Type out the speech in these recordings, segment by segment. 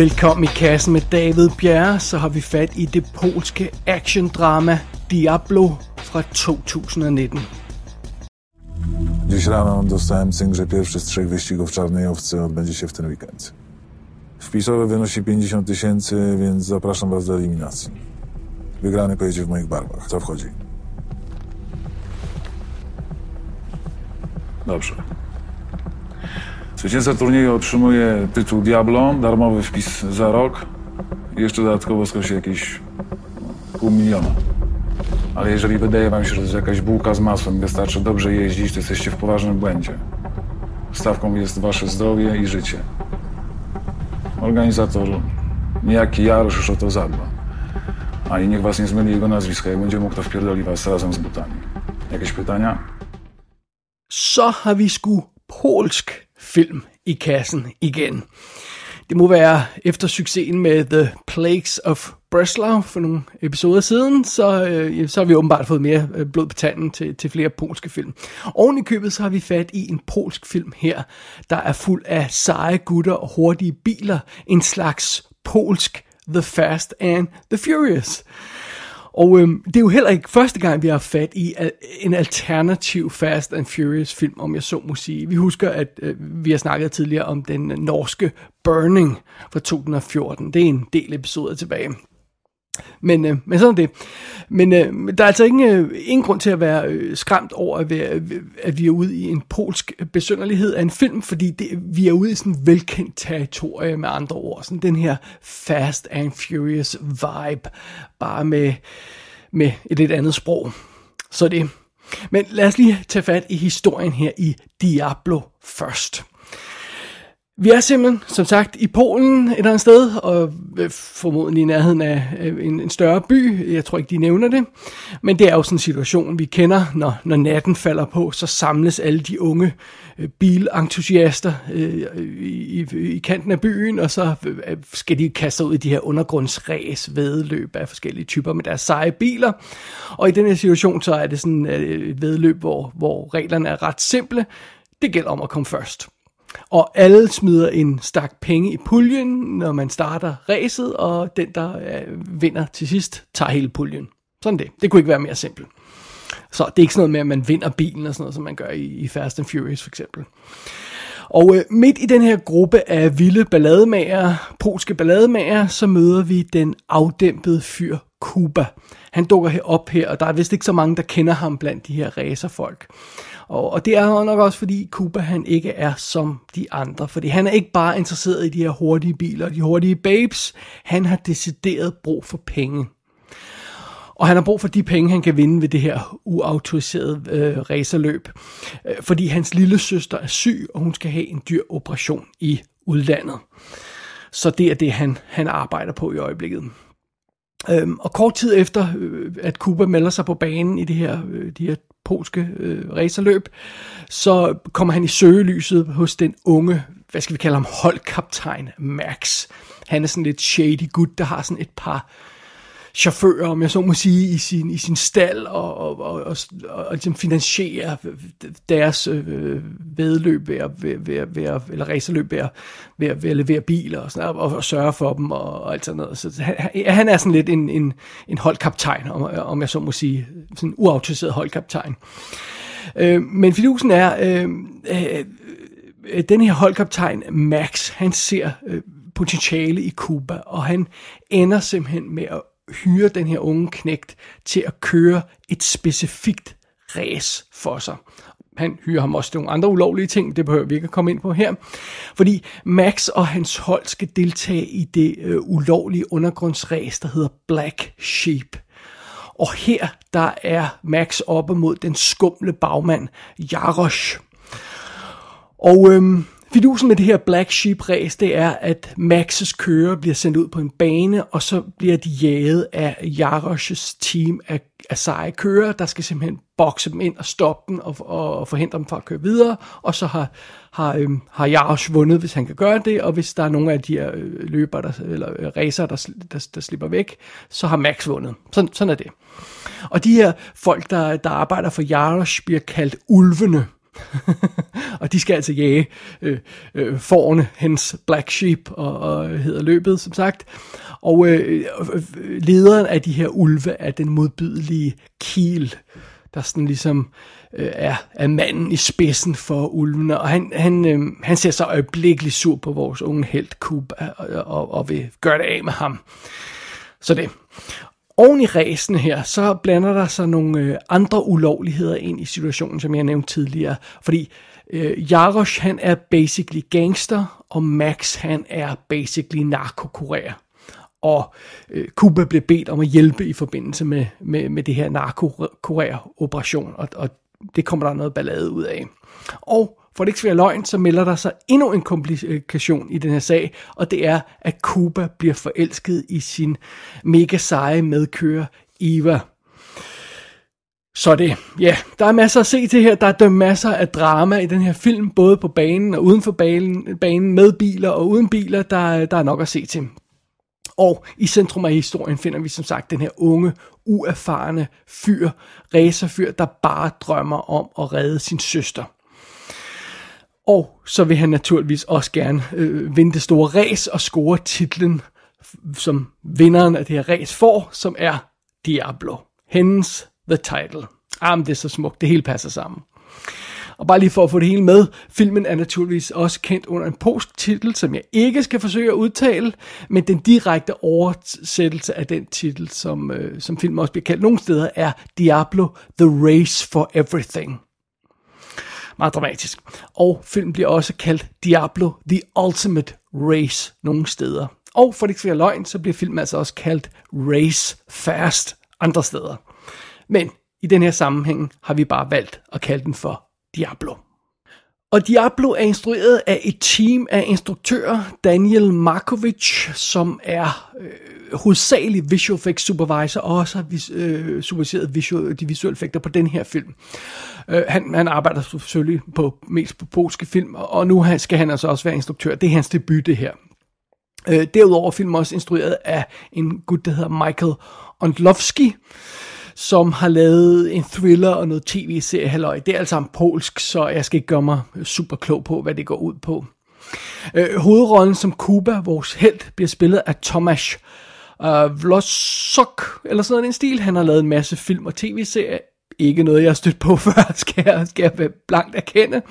Velkommen i kassen med David Bjerre, så har vi fat i det polske actiondrama Diablo fra 2019. Dziś rano dostałem cynk, że pierwszy z trzech wyścigów Czarnej Owcy odbędzie się w ten weekend. Wpisowe wynosi 50 tysięcy, więc zapraszam was do eliminacji. Wygrany pojedzie w moich barwach. Co wchodzi? Dobrze. Zwycięzca turnieju otrzymuje tytuł Diablo, darmowy wpis za rok jeszcze dodatkowo skosi jakieś pół miliona. Ale jeżeli wydaje wam się, że to jest jakaś bułka z masłem wystarczy dobrze jeździć, to jesteście w poważnym błędzie. Stawką jest wasze zdrowie i życie. Organizator, niejaki Jarosz już o to zadba. A i niech was nie zmyli jego nazwiska, jak będzie mógł, to wpierdoli was razem z butami. Jakieś pytania? Så polsk film i kassen igen. Det må være efter succesen med The Plagues of Breslau for nogle episoder siden, så, øh, så har vi åbenbart fået mere øh, blod på tanden til, til flere polske film. Oven i købet så har vi fat i en polsk film her, der er fuld af seje gutter og hurtige biler. En slags polsk The Fast and the Furious. Og øhm, det er jo heller ikke første gang, vi har fat i en alternativ Fast and Furious film, om jeg så må sige. Vi husker, at øh, vi har snakket tidligere om den norske Burning fra 2014. Det er en del episoder tilbage. Men, øh, men sådan er det. Men øh, der er altså ingen, øh, ingen grund til at være øh, skræmt over, at, være, at vi er ude i en polsk besynderlighed af en film, fordi det, vi er ude i sådan velkendt territorie med andre ord. Sådan den her Fast and Furious vibe, bare med, med et lidt andet sprog. Så det. Men lad os lige tage fat i historien her i Diablo først. Vi er simpelthen, som sagt, i Polen et eller andet sted, og øh, formodentlig i nærheden af øh, en, en større by. Jeg tror ikke, de nævner det. Men det er jo sådan en situation, vi kender, når, når natten falder på, så samles alle de unge øh, bilentusiaster øh, i, i, i kanten af byen, og så skal de kaste ud i de her undergrundsræs, vedløb af forskellige typer med deres seje biler. Og i den her situation, så er det sådan et vedløb, hvor, hvor reglerne er ret simple. Det gælder om at komme først. Og alle smider en stak penge i puljen, når man starter ræset, og den, der øh, vinder til sidst, tager hele puljen. Sådan det. Det kunne ikke være mere simpelt. Så det er ikke sådan noget med, at man vinder bilen og sådan noget, som man gør i, i Fast and Furious for eksempel. Og øh, midt i den her gruppe af vilde ballademager, polske ballademager, så møder vi den afdæmpede fyr Kuba. Han dukker her op her, og der er vist ikke så mange, der kender ham blandt de her racerfolk. Og, og det er nok også fordi Kuba han ikke er som de andre, fordi han er ikke bare interesseret i de her hurtige biler og de hurtige babes, han har decideret brug for penge. Og han har brug for de penge, han kan vinde ved det her uautoriserede øh, racerløb. Øh, fordi hans lille søster er syg, og hun skal have en dyr operation i udlandet. Så det er det, han, han arbejder på i øjeblikket. Øhm, og kort tid efter, øh, at Kuba melder sig på banen i det her, øh, de her polske øh, racerløb, så kommer han i søgelyset hos den unge, hvad skal vi kalde ham, holdkaptajn Max. Han er sådan lidt shady gut, der har sådan et par chauffører, om jeg så må sige, i sin, i sin stald og, og, og, og, og, og ligesom finansiere øh, deres øh, vedløb ved at, ved, ved, ved, eller racerløb ved at, ved, at, ved at levere biler og, sådan, og, og sørge for dem og, og alt sådan noget. Så han, han er sådan lidt en, en, en holdkaptajn, om, om jeg så må sige, sådan en uautoriseret holdkaptajn. Øh, men fidusen er, øh, øh, den her holdkaptajn Max, han ser øh, potentiale i Cuba, og han ender simpelthen med at hyre den her unge knægt til at køre et specifikt race for sig. Han hyrer ham også til nogle andre ulovlige ting, det behøver vi ikke at komme ind på her. Fordi Max og hans hold skal deltage i det øh, ulovlige undergrundsræs, der hedder Black Sheep. Og her, der er Max oppe mod den skumle bagmand, Jarosh. Og øhm, Fidusen med det her Black Sheep race, det er, at Maxes kører bliver sendt ud på en bane, og så bliver de jaget af Jarosh's team af, af seje kører, der skal simpelthen bokse dem ind og stoppe dem og, og, og forhindre dem fra at køre videre, og så har, har, øhm, har Jarosh vundet, hvis han kan gøre det, og hvis der er nogle af de her øh, løber, der, eller øh, racer, der, der, der slipper væk, så har Max vundet. Sådan, sådan er det. Og de her folk, der, der arbejder for Jarosh, bliver kaldt ulvene, og de skal altså jage øh, øh, forne, hendes Black Sheep, og, og hedder løbet, som sagt. Og øh, øh, øh, lederen af de her ulve er den modbydelige Kiel, der sådan ligesom øh, er, er manden i spidsen for ulvene, og han, han, øh, han ser så øjeblikkeligt sur på vores unge helt Kuba, øh, og, og, og vil gøre det af med ham. Så det. Oven i ræsen her, så blander der sig nogle øh, andre ulovligheder ind i situationen, som jeg nævnte tidligere. Fordi øh, Jarosh, han er basically gangster, og Max, han er basically narkokurer. Og øh, Kuba blev bedt om at hjælpe i forbindelse med, med, med det her narkokurer-operation, og, og det kommer der noget ballade ud af. Og for det ikke skal være løgn, så melder der sig endnu en komplikation i den her sag, og det er, at Kuba bliver forelsket i sin mega seje medkører Eva. Så det, ja, der er masser at se til her. Der er masser af drama i den her film, både på banen og uden for banen, banen med biler og uden biler. Der, der er nok at se til. Og i centrum af historien finder vi som sagt den her unge, uerfarne fyr, racerfyr, der bare drømmer om at redde sin søster. Og så vil han naturligvis også gerne øh, vinde det store race og score titlen, som vinderen af det her race får, som er Diablo. Hendes The Title. Ah, men det er så smukt. Det hele passer sammen. Og bare lige for at få det hele med, filmen er naturligvis også kendt under en polsk titel, som jeg ikke skal forsøge at udtale, men den direkte oversættelse af den titel, som, øh, som filmen også bliver kaldt nogle steder, er Diablo The Race for Everything. Meget dramatisk. Og filmen bliver også kaldt Diablo The Ultimate Race nogle steder. Og for det ikke skal være løgn, så bliver filmen altså også kaldt Race Fast andre steder. Men i den her sammenhæng har vi bare valgt at kalde den for Diablo. Og Diablo er instrueret af et team af instruktører, Daniel Markovic, som er øh, hovedsageligt visual effects supervisor, og også har vis, øh, superviseret visual, de visuelle effekter på den her film. Øh, han, han arbejder selvfølgelig på, mest på polske film, og nu skal han altså også være instruktør. Det er hans debut, det her. Øh, derudover er filmen også instrueret af en gut, der hedder Michael Ondlovski, som har lavet en thriller og noget tv-serie, halløj. Det er altså en polsk, så jeg skal ikke gøre mig super klog på, hvad det går ud på. Øh, hovedrollen som Kuba, vores held, bliver spillet af Tomasz øh, Vlosok, eller sådan en stil. Han har lavet en masse film og tv-serier. Ikke noget, jeg har stødt på før, skal jeg, skal jeg blankt erkende.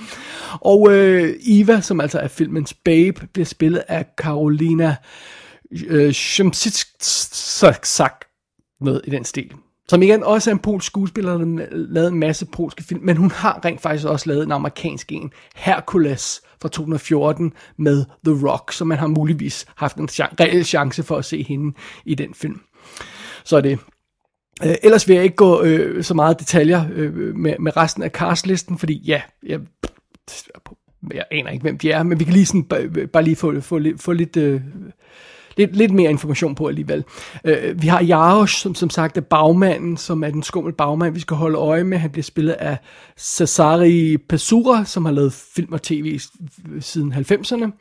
Og øh, Eva, som altså er filmens babe, bliver spillet af Karolina øh, Shemsitsak, noget i den stil som igen også er en polsk skuespiller, der lavet en masse polske film, men hun har rent faktisk også lavet en amerikansk en, Hercules fra 2014 med The Rock, så man har muligvis haft en reel chance for at se hende i den film. Så er det. Øh, ellers vil jeg ikke gå øh, så meget detaljer øh, med, med resten af castlisten, fordi ja, jeg, jeg aner ikke, hvem de er, men vi kan lige sådan, bare, bare lige få, få, få lidt... Øh, lidt, lidt mere information på alligevel. Øh, vi har Jarosz, som som sagt er bagmanden, som er den skummel bagmand, vi skal holde øje med. Han bliver spillet af Cesari Pesura, som har lavet film og tv siden 90'erne.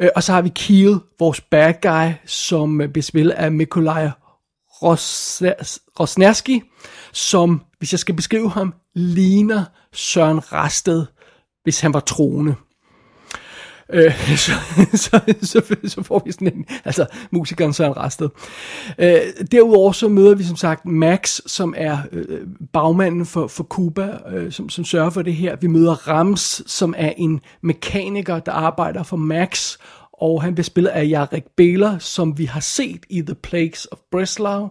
Øh, og så har vi Kiel, vores bad guy, som bliver spillet af Mikolaj Rosnerski, som, hvis jeg skal beskrive ham, ligner Søren Rasted, hvis han var troende. Øh, så, så, så, så får vi sådan en, altså musikeren Søren Rasted. Øh, derudover så møder vi som sagt Max, som er øh, bagmanden for, for Cuba, øh, som, som sørger for det her. Vi møder Rams, som er en mekaniker, der arbejder for Max, og han bliver spillet af Jarek Beler, som vi har set i The Plagues of Breslau.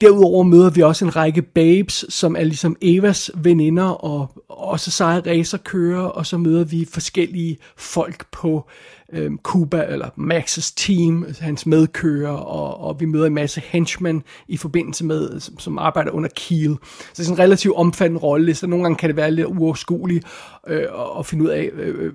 Derudover møder vi også en række babes, som er ligesom Evas veninder og også seje racerkører, og så møder vi forskellige folk på øh, Cuba, eller Max's team, hans medkører, og, og vi møder en masse henchmen i forbindelse med, som, som arbejder under Kiel. Så det er sådan en relativt omfattende rolle, så nogle gange kan det være lidt uoverskueligt øh, at finde ud af, øh, øh,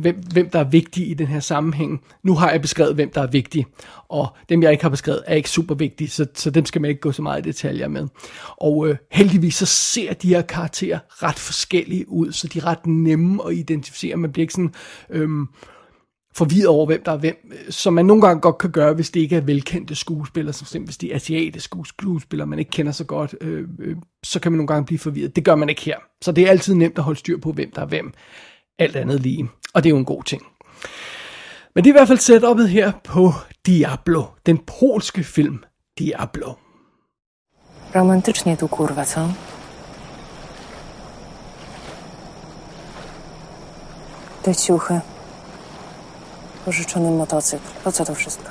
hvem, hvem der er vigtig i den her sammenhæng. Nu har jeg beskrevet, hvem der er vigtig, og dem jeg ikke har beskrevet er ikke super vigtige, så, så dem skal man ikke gå så meget i detaljer med. Og øh, heldigvis så ser de her karakterer ret forskellige ud, så de er ret nemme at identificere. Man bliver ikke sådan... Øh, forvirret over, hvem der er hvem, øh, som man nogle gange godt kan gøre, hvis det ikke er velkendte skuespillere, som simpelthen hvis de er asiatiske skuespillere, man ikke kender så godt, øh, øh, så kan man nogle gange blive forvirret. Det gør man ikke her. Så det er altid nemt at holde styr på, hvem der er hvem. Alt andet lige. Og det er jo en god ting. Men det er i hvert fald setupet her på Diablo, den polske film Diablo. Romantycznie tu, kurwa, co? Te ciuchy. Pożyczony motocykl. Po co to wszystko?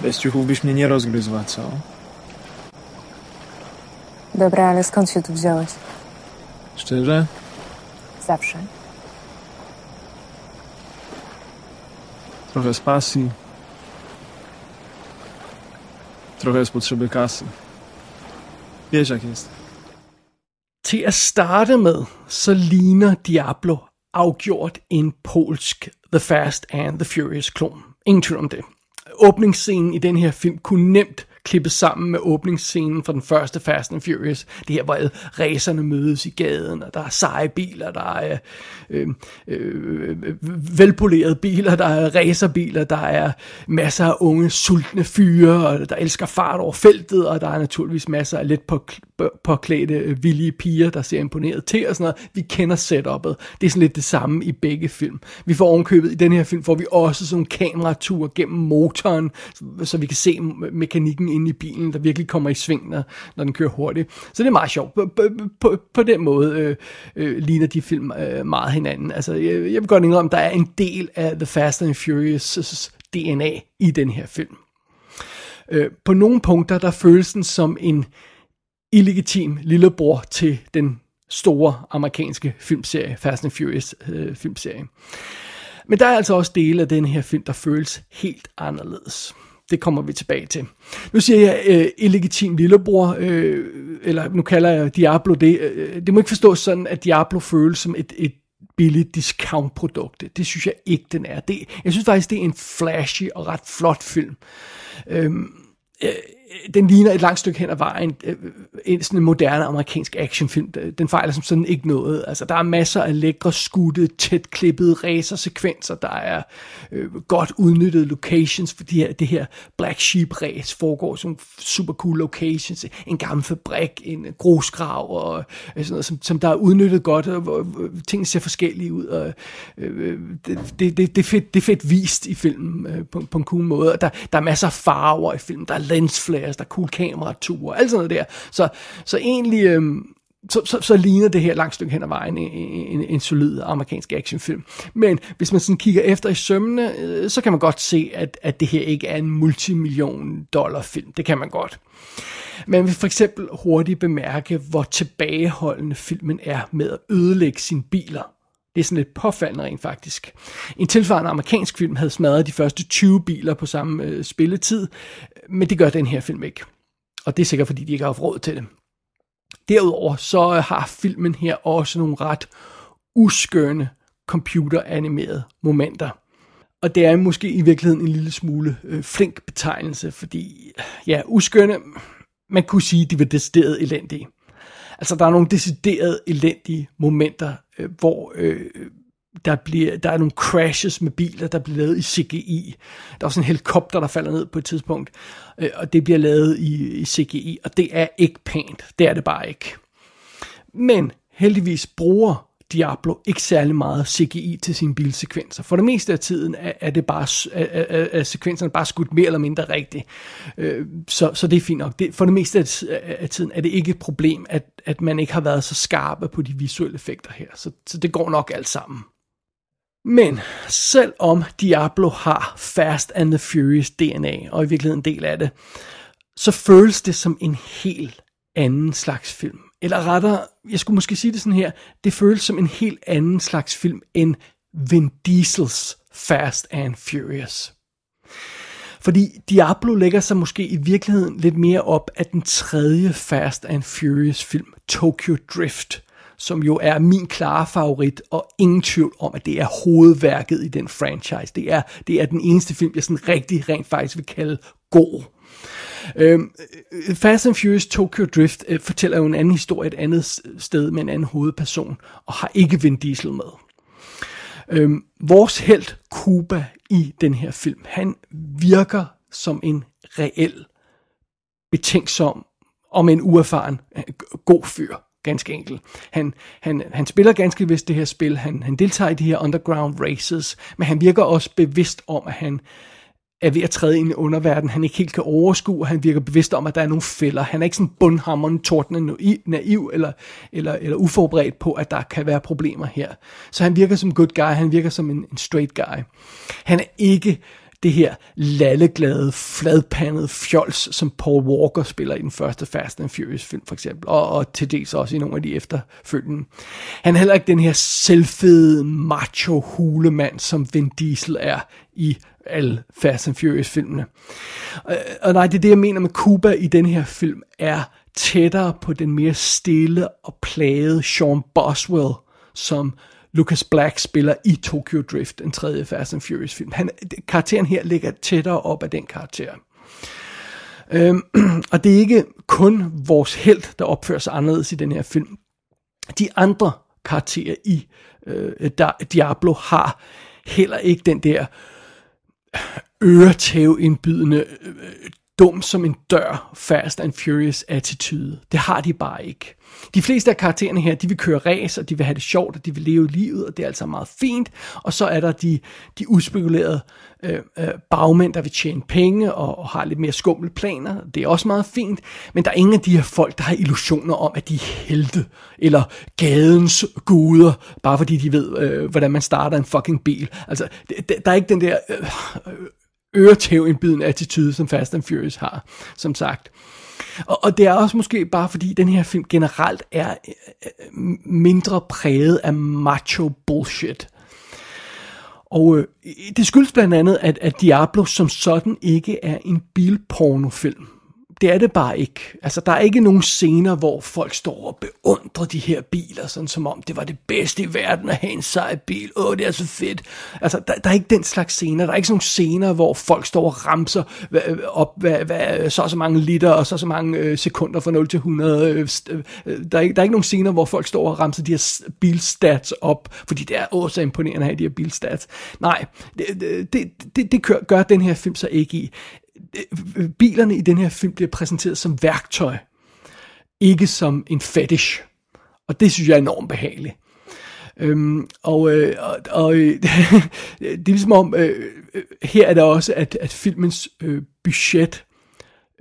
Bez ciuchów byś mnie nie rozgryzła, co? Dobra, ale skąd się tu wziąłeś? Szczerze? Zawsze. Trochę z pasji. Trochę z potrzeby kasy. Wiesz jak jest. Til at starte med, så ligner Diablo afgjort en polsk The Fast and the Furious klon. Ingen tvivl om det. Åbningsscenen i den her film kunne nemt klippet sammen med åbningsscenen fra den første Fast and Furious. Det her, hvor alle racerne mødes i gaden, og der er seje biler, der er øh, øh, velpolerede biler, der er racerbiler, der er masser af unge, sultne fyre, og der elsker fart over feltet, og der er naturligvis masser af lidt på, påklædte, øh, villige piger, der ser imponeret til og sådan noget. Vi kender setupet. Det er sådan lidt det samme i begge film. Vi får ovenkøbet i den her film, får vi også sådan en kameratur gennem motoren, så vi kan se mekanikken inde i bilen, der virkelig kommer i sving, når, når den kører hurtigt. Så det er meget sjovt. På, på, på, på den måde øh, øh, ligner de film øh, meget hinanden. Altså, jeg, jeg vil godt indrømme, der er en del af The Fast and Furious' DNA i den her film. Øh, på nogle punkter, der føles den som en illegitim lillebror til den store amerikanske filmserie, Fast and Furious øh, filmserie. Men der er altså også dele af den her film, der føles helt anderledes. Det kommer vi tilbage til. Nu siger jeg øh, illegitim lillebror, øh, eller nu kalder jeg Diablo det. Øh, det må ikke forstås sådan, at Diablo føles som et, et billigt discount-produkt. Det synes jeg ikke, den er. Det, jeg synes faktisk, det er en flashy og ret flot film. Øhm, øh, øh, den ligner et langt stykke hen ad vejen en sådan en moderne amerikansk actionfilm. Øh, den fejler som sådan ikke noget. Altså, der er masser af lækre, skudte, tæt klippede racersekvenser. Der er øh, godt udnyttede locations, fordi her, det her Black Sheep race foregår som super cool locations. En gammel fabrik, en grusgrav og sådan noget, som, som der er udnyttet godt, og hvor, tingene ser forskellige ud. Og, øh, det, det, det, det, er fedt, det er fedt vist i filmen øh, på, på en cool måde. Og der, der er masser af farver i filmen. Der er lensflare flares, der er cool kameratur, alt sådan noget der. Så, så egentlig, øhm, så, så, så ligner det her langt stykke hen ad vejen en, en, en solid amerikansk actionfilm. Men hvis man sådan kigger efter i sømmene, øh, så kan man godt se, at, at det her ikke er en multimillion dollar film. Det kan man godt. Man vil for eksempel hurtigt bemærke, hvor tilbageholdende filmen er med at ødelægge sine biler. Det er sådan lidt påfaldende rent faktisk. En tilsvarende amerikansk film havde smadret de første 20 biler på samme øh, spilletid, men det gør den her film ikke. Og det er sikkert, fordi de ikke har haft råd til det. Derudover så har filmen her også nogle ret uskønne computeranimerede momenter. Og det er måske i virkeligheden en lille smule øh, flink betegnelse, fordi ja, uskønne, man kunne sige, de var decideret elendige. Altså, der er nogle decideret elendige momenter, øh, hvor øh, der, bliver, der er nogle crashes med biler, der bliver lavet i CGI. Der er også en helikopter, der falder ned på et tidspunkt, øh, og det bliver lavet i, i CGI, og det er ikke pænt. Det er det bare ikke. Men heldigvis bruger Diablo ikke særlig meget CGI til sine bilsekvenser. For det meste af tiden er, er det bare er, er, er sekvenserne bare skudt mere eller mindre rigtigt. Øh, så, så det er fint nok. Det, for det meste af, af tiden er det ikke et problem, at, at man ikke har været så skarpe på de visuelle effekter her. Så, så det går nok alt sammen. Men selvom Diablo har Fast and the Furious DNA, og i virkeligheden en del af det, så føles det som en helt anden slags film. Eller rettere, jeg skulle måske sige det sådan her, det føles som en helt anden slags film end Vin Diesels Fast and Furious. Fordi Diablo lægger sig måske i virkeligheden lidt mere op af den tredje Fast and Furious film, Tokyo Drift, som jo er min klare favorit, og ingen tvivl om, at det er hovedværket i den franchise. Det er, det er den eneste film, jeg sådan rigtig rent faktisk vil kalde god. Øhm, Fast and Furious Tokyo Drift øh, fortæller jo en anden historie et andet sted med en anden hovedperson, og har ikke Vin Diesel med. Øhm, vores held Kuba i den her film, han virker som en reel, betænksom, om en uerfaren, øh, god fyr. Ganske enkelt. Han, han, han spiller ganske vist det her spil, han, han deltager i de her underground races, men han virker også bevidst om, at han er ved at træde ind i underverden, han ikke helt kan overskue, og han virker bevidst om, at der er nogle fælder. Han er ikke sådan bundhammeren, tordnende naiv eller, eller, eller uforberedt på, at der kan være problemer her. Så han virker som good guy, han virker som en, en straight guy. Han er ikke det her lalleglade, fladpandede fjols, som Paul Walker spiller i den første Fast and Furious film for eksempel, og, og til dels også i nogle af de efterfølgende. Han er heller ikke den her selvfede, macho hulemand, som Vin Diesel er i alle Fast and Furious filmene. Og, og nej, det er det, jeg mener med Cuba i den her film, er tættere på den mere stille og plagede Sean Boswell, som Lucas Black spiller i Tokyo Drift, en tredje Fast and Furious film. Han, karakteren her ligger tættere op af den karakter. Øhm, og det er ikke kun vores held, der opfører sig anderledes i den her film. De andre karakterer i øh, Diablo har heller ikke den der øretæveindbydende, øh, øh dum som en dør, Fast and Furious attitude. Det har de bare ikke. De fleste af karaktererne her, de vil køre race, og de vil have det sjovt, og de vil leve livet, og det er altså meget fint. Og så er der de, de uspekulerede øh, øh, bagmænd, der vil tjene penge, og, og har lidt mere skumle planer. Det er også meget fint. Men der er ingen af de her folk, der har illusioner om, at de er helte, eller gadens guder, bare fordi de ved, øh, hvordan man starter en fucking bil. Altså, der er ikke den der... Øh, øh, øretævindbydende attitude, som Fast and Furious har, som sagt. Og, og det er også måske bare fordi den her film generelt er øh, mindre præget af macho bullshit. Og øh, det skyldes blandt andet, at, at Diablo som sådan ikke er en bilpornofilm. Det er det bare ikke. Altså, der er ikke nogen scener, hvor folk står og beundrer de her biler, sådan som om det var det bedste i verden at have en sej bil. Åh, det er så fedt. Altså, der, der er ikke den slags scener. Der er ikke sådan nogle scener, hvor folk står og ramser op hvad, hvad, så og så mange liter og så og så mange øh, sekunder fra 0 til 100. Øh, øh, der, er ikke, der er ikke nogen scener, hvor folk står og ramser de her bilstats op, fordi det er også så imponerende at have de her bilstats. Nej, det, det, det, det gør, gør den her film så ikke i Øh, bilerne i den her film bliver præsenteret som værktøj, ikke som en fetish. Og det synes jeg er enormt behageligt. Øhm, og, øh, og, og øh, det er ligesom om, øh, øh her er det også, at, at filmens øh, budget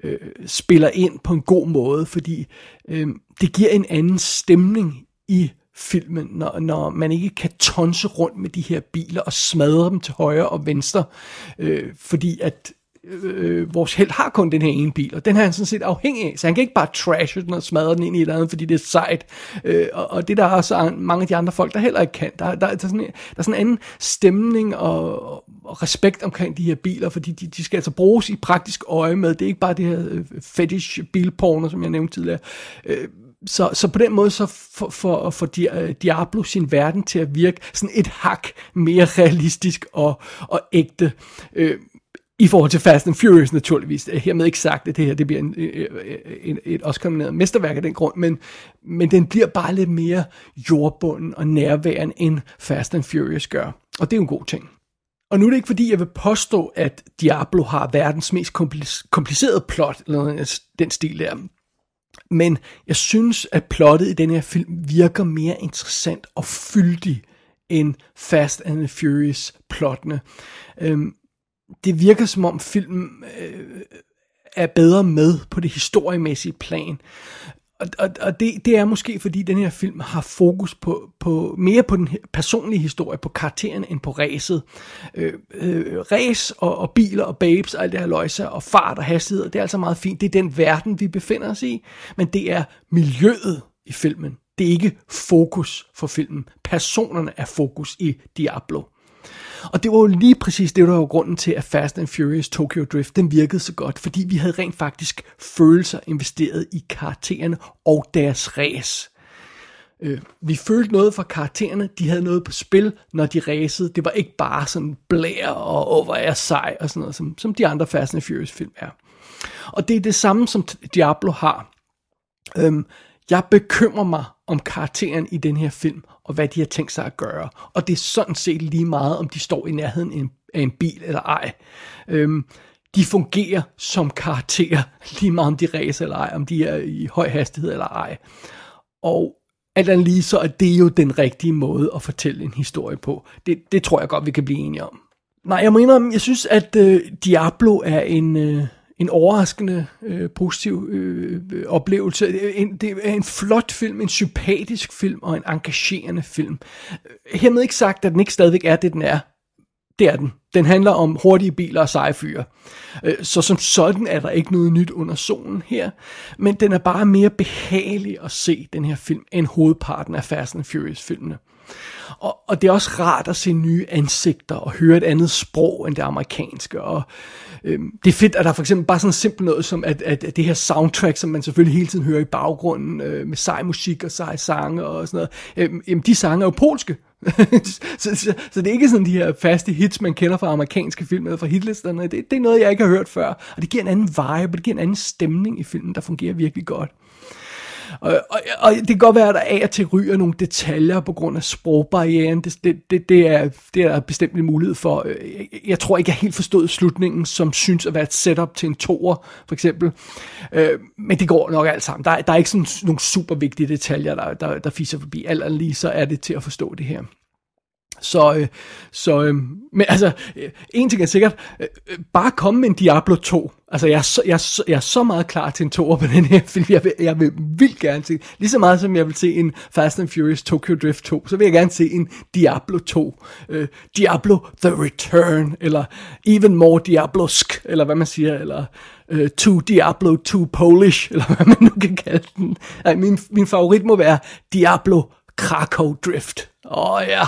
øh, spiller ind på en god måde, fordi øh, det giver en anden stemning i filmen, når, når man ikke kan tonse rundt med de her biler og smadre dem til højre og venstre, øh, fordi at øh, vores held har kun den her ene bil, og den her er han sådan set afhængig af, så han kan ikke bare trashe den og smadre den ind i et andet, fordi det er sejt, øh, og, og det der er også mange af de andre folk, der heller ikke kan. Der, der, der, er, sådan, der er sådan en anden stemning og, og respekt omkring de her biler, fordi de, de skal altså bruges i praktisk øje med, det er ikke bare det her øh, fetish bilporno, som jeg nævnte tidligere. Øh, så, så på den måde så får for, for øh, Diablo sin verden til at virke sådan et hak mere realistisk og, og ægte. Øh, i forhold til Fast and Furious naturligvis. Det er hermed ikke sagt, at det her det bliver en, øh, øh, en, et Oscar-nomineret mesterværk af den grund, men, men den bliver bare lidt mere jordbunden og nærværende, end Fast and Furious gør. Og det er jo en god ting. Og nu er det ikke fordi, jeg vil påstå, at Diablo har verdens mest komplicerede plot, eller den stil der. Men jeg synes, at plottet i den her film virker mere interessant og fyldig end Fast and Furious plottene. Øhm, det virker som om filmen øh, er bedre med på det historiemæssige plan. Og, og, og det, det er måske fordi den her film har fokus på, på mere på den personlige historie, på karakteren end på ræset. Øh, øh, ræs og, og biler og babes og alt det her løjser og fart og hastighed, det er altså meget fint. Det er den verden, vi befinder os i, men det er miljøet i filmen. Det er ikke fokus for filmen. Personerne er fokus i Diablo. Og det var jo lige præcis det, der var grunden til, at Fast and Furious Tokyo Drift, den virkede så godt, fordi vi havde rent faktisk følelser investeret i karaktererne og deres race. Øh, vi følte noget for karaktererne, de havde noget på spil, når de racede. Det var ikke bare sådan blær og, over er sej og sådan noget, som, som de andre Fast and Furious film er. Og det er det samme, som Diablo har. Øhm, jeg bekymrer mig om karakteren i den her film, og hvad de har tænkt sig at gøre. Og det er sådan set lige meget, om de står i nærheden af en, bil eller ej. Øhm, de fungerer som karakterer, lige meget om de racer eller ej, om de er i høj hastighed eller ej. Og alt andet lige, så er det jo den rigtige måde at fortælle en historie på. Det, det tror jeg godt, vi kan blive enige om. Nej, jeg mener, jeg synes, at øh, Diablo er en, øh, en overraskende øh, positiv øh, oplevelse. En, det er en flot film, en sympatisk film og en engagerende film. Hermed ikke sagt, at den ikke stadigvæk er det, den er. Det er den. Den handler om hurtige biler og seje fyre. Øh, så som sådan er der ikke noget nyt under solen her. Men den er bare mere behagelig at se, den her film, end hovedparten af Fast and Furious-filmene. Og, og det er også rart at se nye ansigter og høre et andet sprog end det amerikanske. Og øhm, det er fedt, at der for eksempel bare sådan simpelt noget som, at, at, at det her soundtrack, som man selvfølgelig hele tiden hører i baggrunden, øh, med sej musik og sej sange og sådan noget, øhm, jamen de sange er jo polske. så, så, så det er ikke sådan de her faste hits, man kender fra amerikanske film eller fra hitlisterne. Det, det er noget, jeg ikke har hørt før. Og det giver en anden vibe, det giver en anden stemning i filmen, der fungerer virkelig godt. Og, og, og det kan godt være, at der af og til ryger nogle detaljer på grund af sprogbarrieren. Det, det, det, det, er, det er der bestemt en mulighed for. Øh, jeg, jeg tror ikke, jeg helt forstod slutningen, som synes at være et setup til en toer, for eksempel. Øh, men det går nok alt sammen. Der, der er ikke sådan nogle super vigtige detaljer, der, der, der fiser forbi. Alt andet lige, så er det til at forstå det her. Så, øh, så øh, men altså, øh, en ting er sikkert, øh, øh bare komme med en Diablo 2. Altså, jeg er, så, jeg, er så, jeg er så meget klar til en toer på den her film. Jeg vil, jeg vil vildt gerne se, lige så meget som jeg vil se en Fast and Furious Tokyo Drift 2, så vil jeg gerne se en Diablo 2. Øh, Diablo The Return, eller Even More Diablosk, eller hvad man siger, eller uh, To Diablo 2 Polish, eller hvad man nu kan kalde den. Ej, min, min favorit må være Diablo Krakow Drift. Åh oh, ja.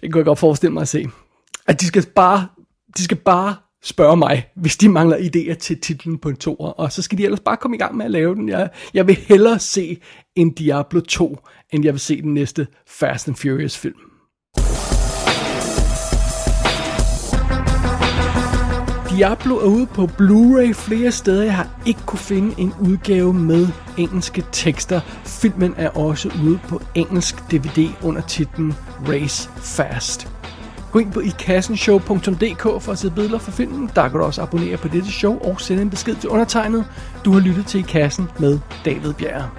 Det kunne jeg godt forestille mig at se. At de skal bare, de skal bare spørge mig, hvis de mangler idéer til titlen på en toer, og så skal de ellers bare komme i gang med at lave den. Jeg, jeg vil hellere se en Diablo 2, end jeg vil se den næste Fast and Furious film. Diablo er ude på Blu-ray flere steder. Jeg har ikke kunne finde en udgave med engelske tekster. Filmen er også ude på engelsk DVD under titlen Race Fast. Gå ind på ikassenshow.dk for at se billeder fra filmen. Der kan du også abonnere på dette show og sende en besked til undertegnet. Du har lyttet til I Kassen med David Bjerre.